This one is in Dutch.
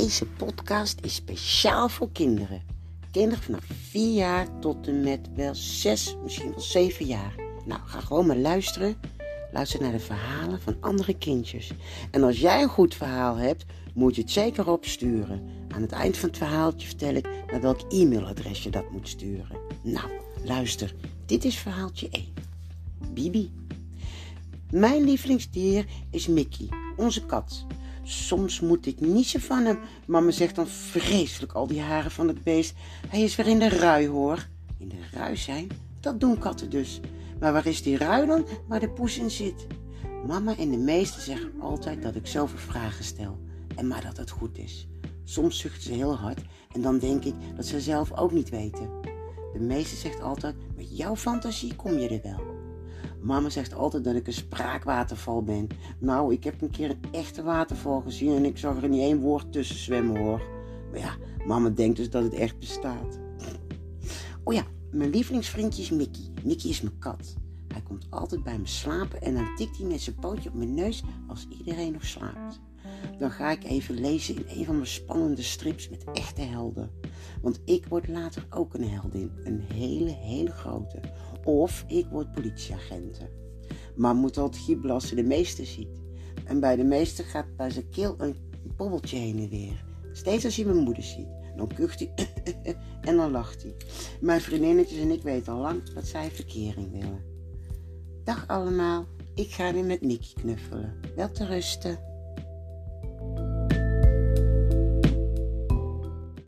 Deze podcast is speciaal voor kinderen. Kinderen vanaf 4 jaar tot en met wel 6, misschien wel 7 jaar. Nou, ga gewoon maar luisteren. Luister naar de verhalen van andere kindjes. En als jij een goed verhaal hebt, moet je het zeker opsturen. Aan het eind van het verhaaltje vertel ik naar welk e-mailadres je dat moet sturen. Nou, luister. Dit is verhaaltje 1. Bibi. Mijn lievelingsdier is Mickey, onze kat. Soms moet ik niezen van hem. Mama zegt dan vreselijk al die haren van het beest. Hij is weer in de rui hoor. In de rui zijn? Dat doen katten dus. Maar waar is die rui dan waar de poes in zit? Mama en de meesten zeggen altijd dat ik zoveel vragen stel. En maar dat het goed is. Soms zucht ze heel hard en dan denk ik dat ze zelf ook niet weten. De meeste zegt altijd, met jouw fantasie kom je er wel. Mama zegt altijd dat ik een spraakwaterval ben. Nou, ik heb een keer een echte waterval gezien en ik zag er niet één woord tussen zwemmen hoor. Maar ja, mama denkt dus dat het echt bestaat. Oh ja, mijn lievelingsvriendje is Mickey. Mickey is mijn kat. Hij komt altijd bij me slapen en dan tikt hij met zijn pootje op mijn neus als iedereen nog slaapt. Dan ga ik even lezen in een van mijn spannende strips met echte helden. Want ik word later ook een heldin. Een hele, hele grote. Of ik word politieagenten. Maar moet altijd giebelen de meester ziet. En bij de meester gaat bij zijn keel een bobbeltje heen en weer. Steeds als hij mijn moeder ziet. Dan kucht hij en dan lacht hij. Mijn vriendinnetjes en ik weten al lang dat zij verkering willen. Dag allemaal, ik ga weer met Mickey knuffelen. Wel te rusten.